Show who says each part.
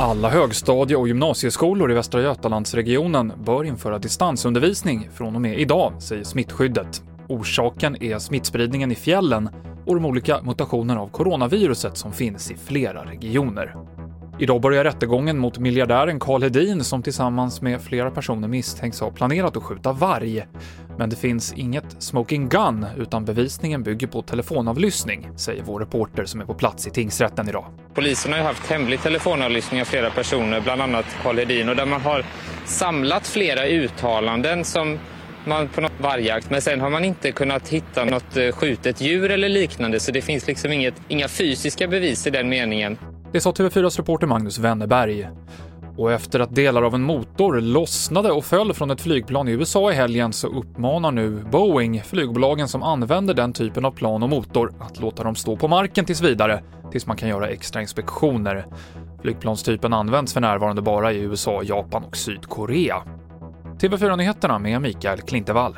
Speaker 1: Alla högstadie och gymnasieskolor i Västra Götalandsregionen bör införa distansundervisning från och med idag, säger smittskyddet. Orsaken är smittspridningen i fjällen och de olika mutationer av coronaviruset som finns i flera regioner. Idag börjar rättegången mot miljardären Karl Hedin som tillsammans med flera personer misstänks ha planerat att skjuta varg. Men det finns inget smoking gun, utan bevisningen bygger på telefonavlyssning, säger vår reporter som är på plats i tingsrätten idag.
Speaker 2: Polisen har ju haft hemlig telefonavlyssning av flera personer, bland annat Karl Hedin, och där man har samlat flera uttalanden som man på något vargjakt, men sen har man inte kunnat hitta något eh, skjutet djur eller liknande, så det finns liksom inget, inga fysiska bevis i den meningen.
Speaker 1: Det sa TV4s reporter Magnus Wennerberg. Och efter att delar av en motor lossnade och föll från ett flygplan i USA i helgen så uppmanar nu Boeing flygbolagen som använder den typen av plan och motor att låta dem stå på marken tills vidare, tills man kan göra extra inspektioner. Flygplanstypen används för närvarande bara i USA, Japan och Sydkorea. TV4-nyheterna med Mikael Klintevall.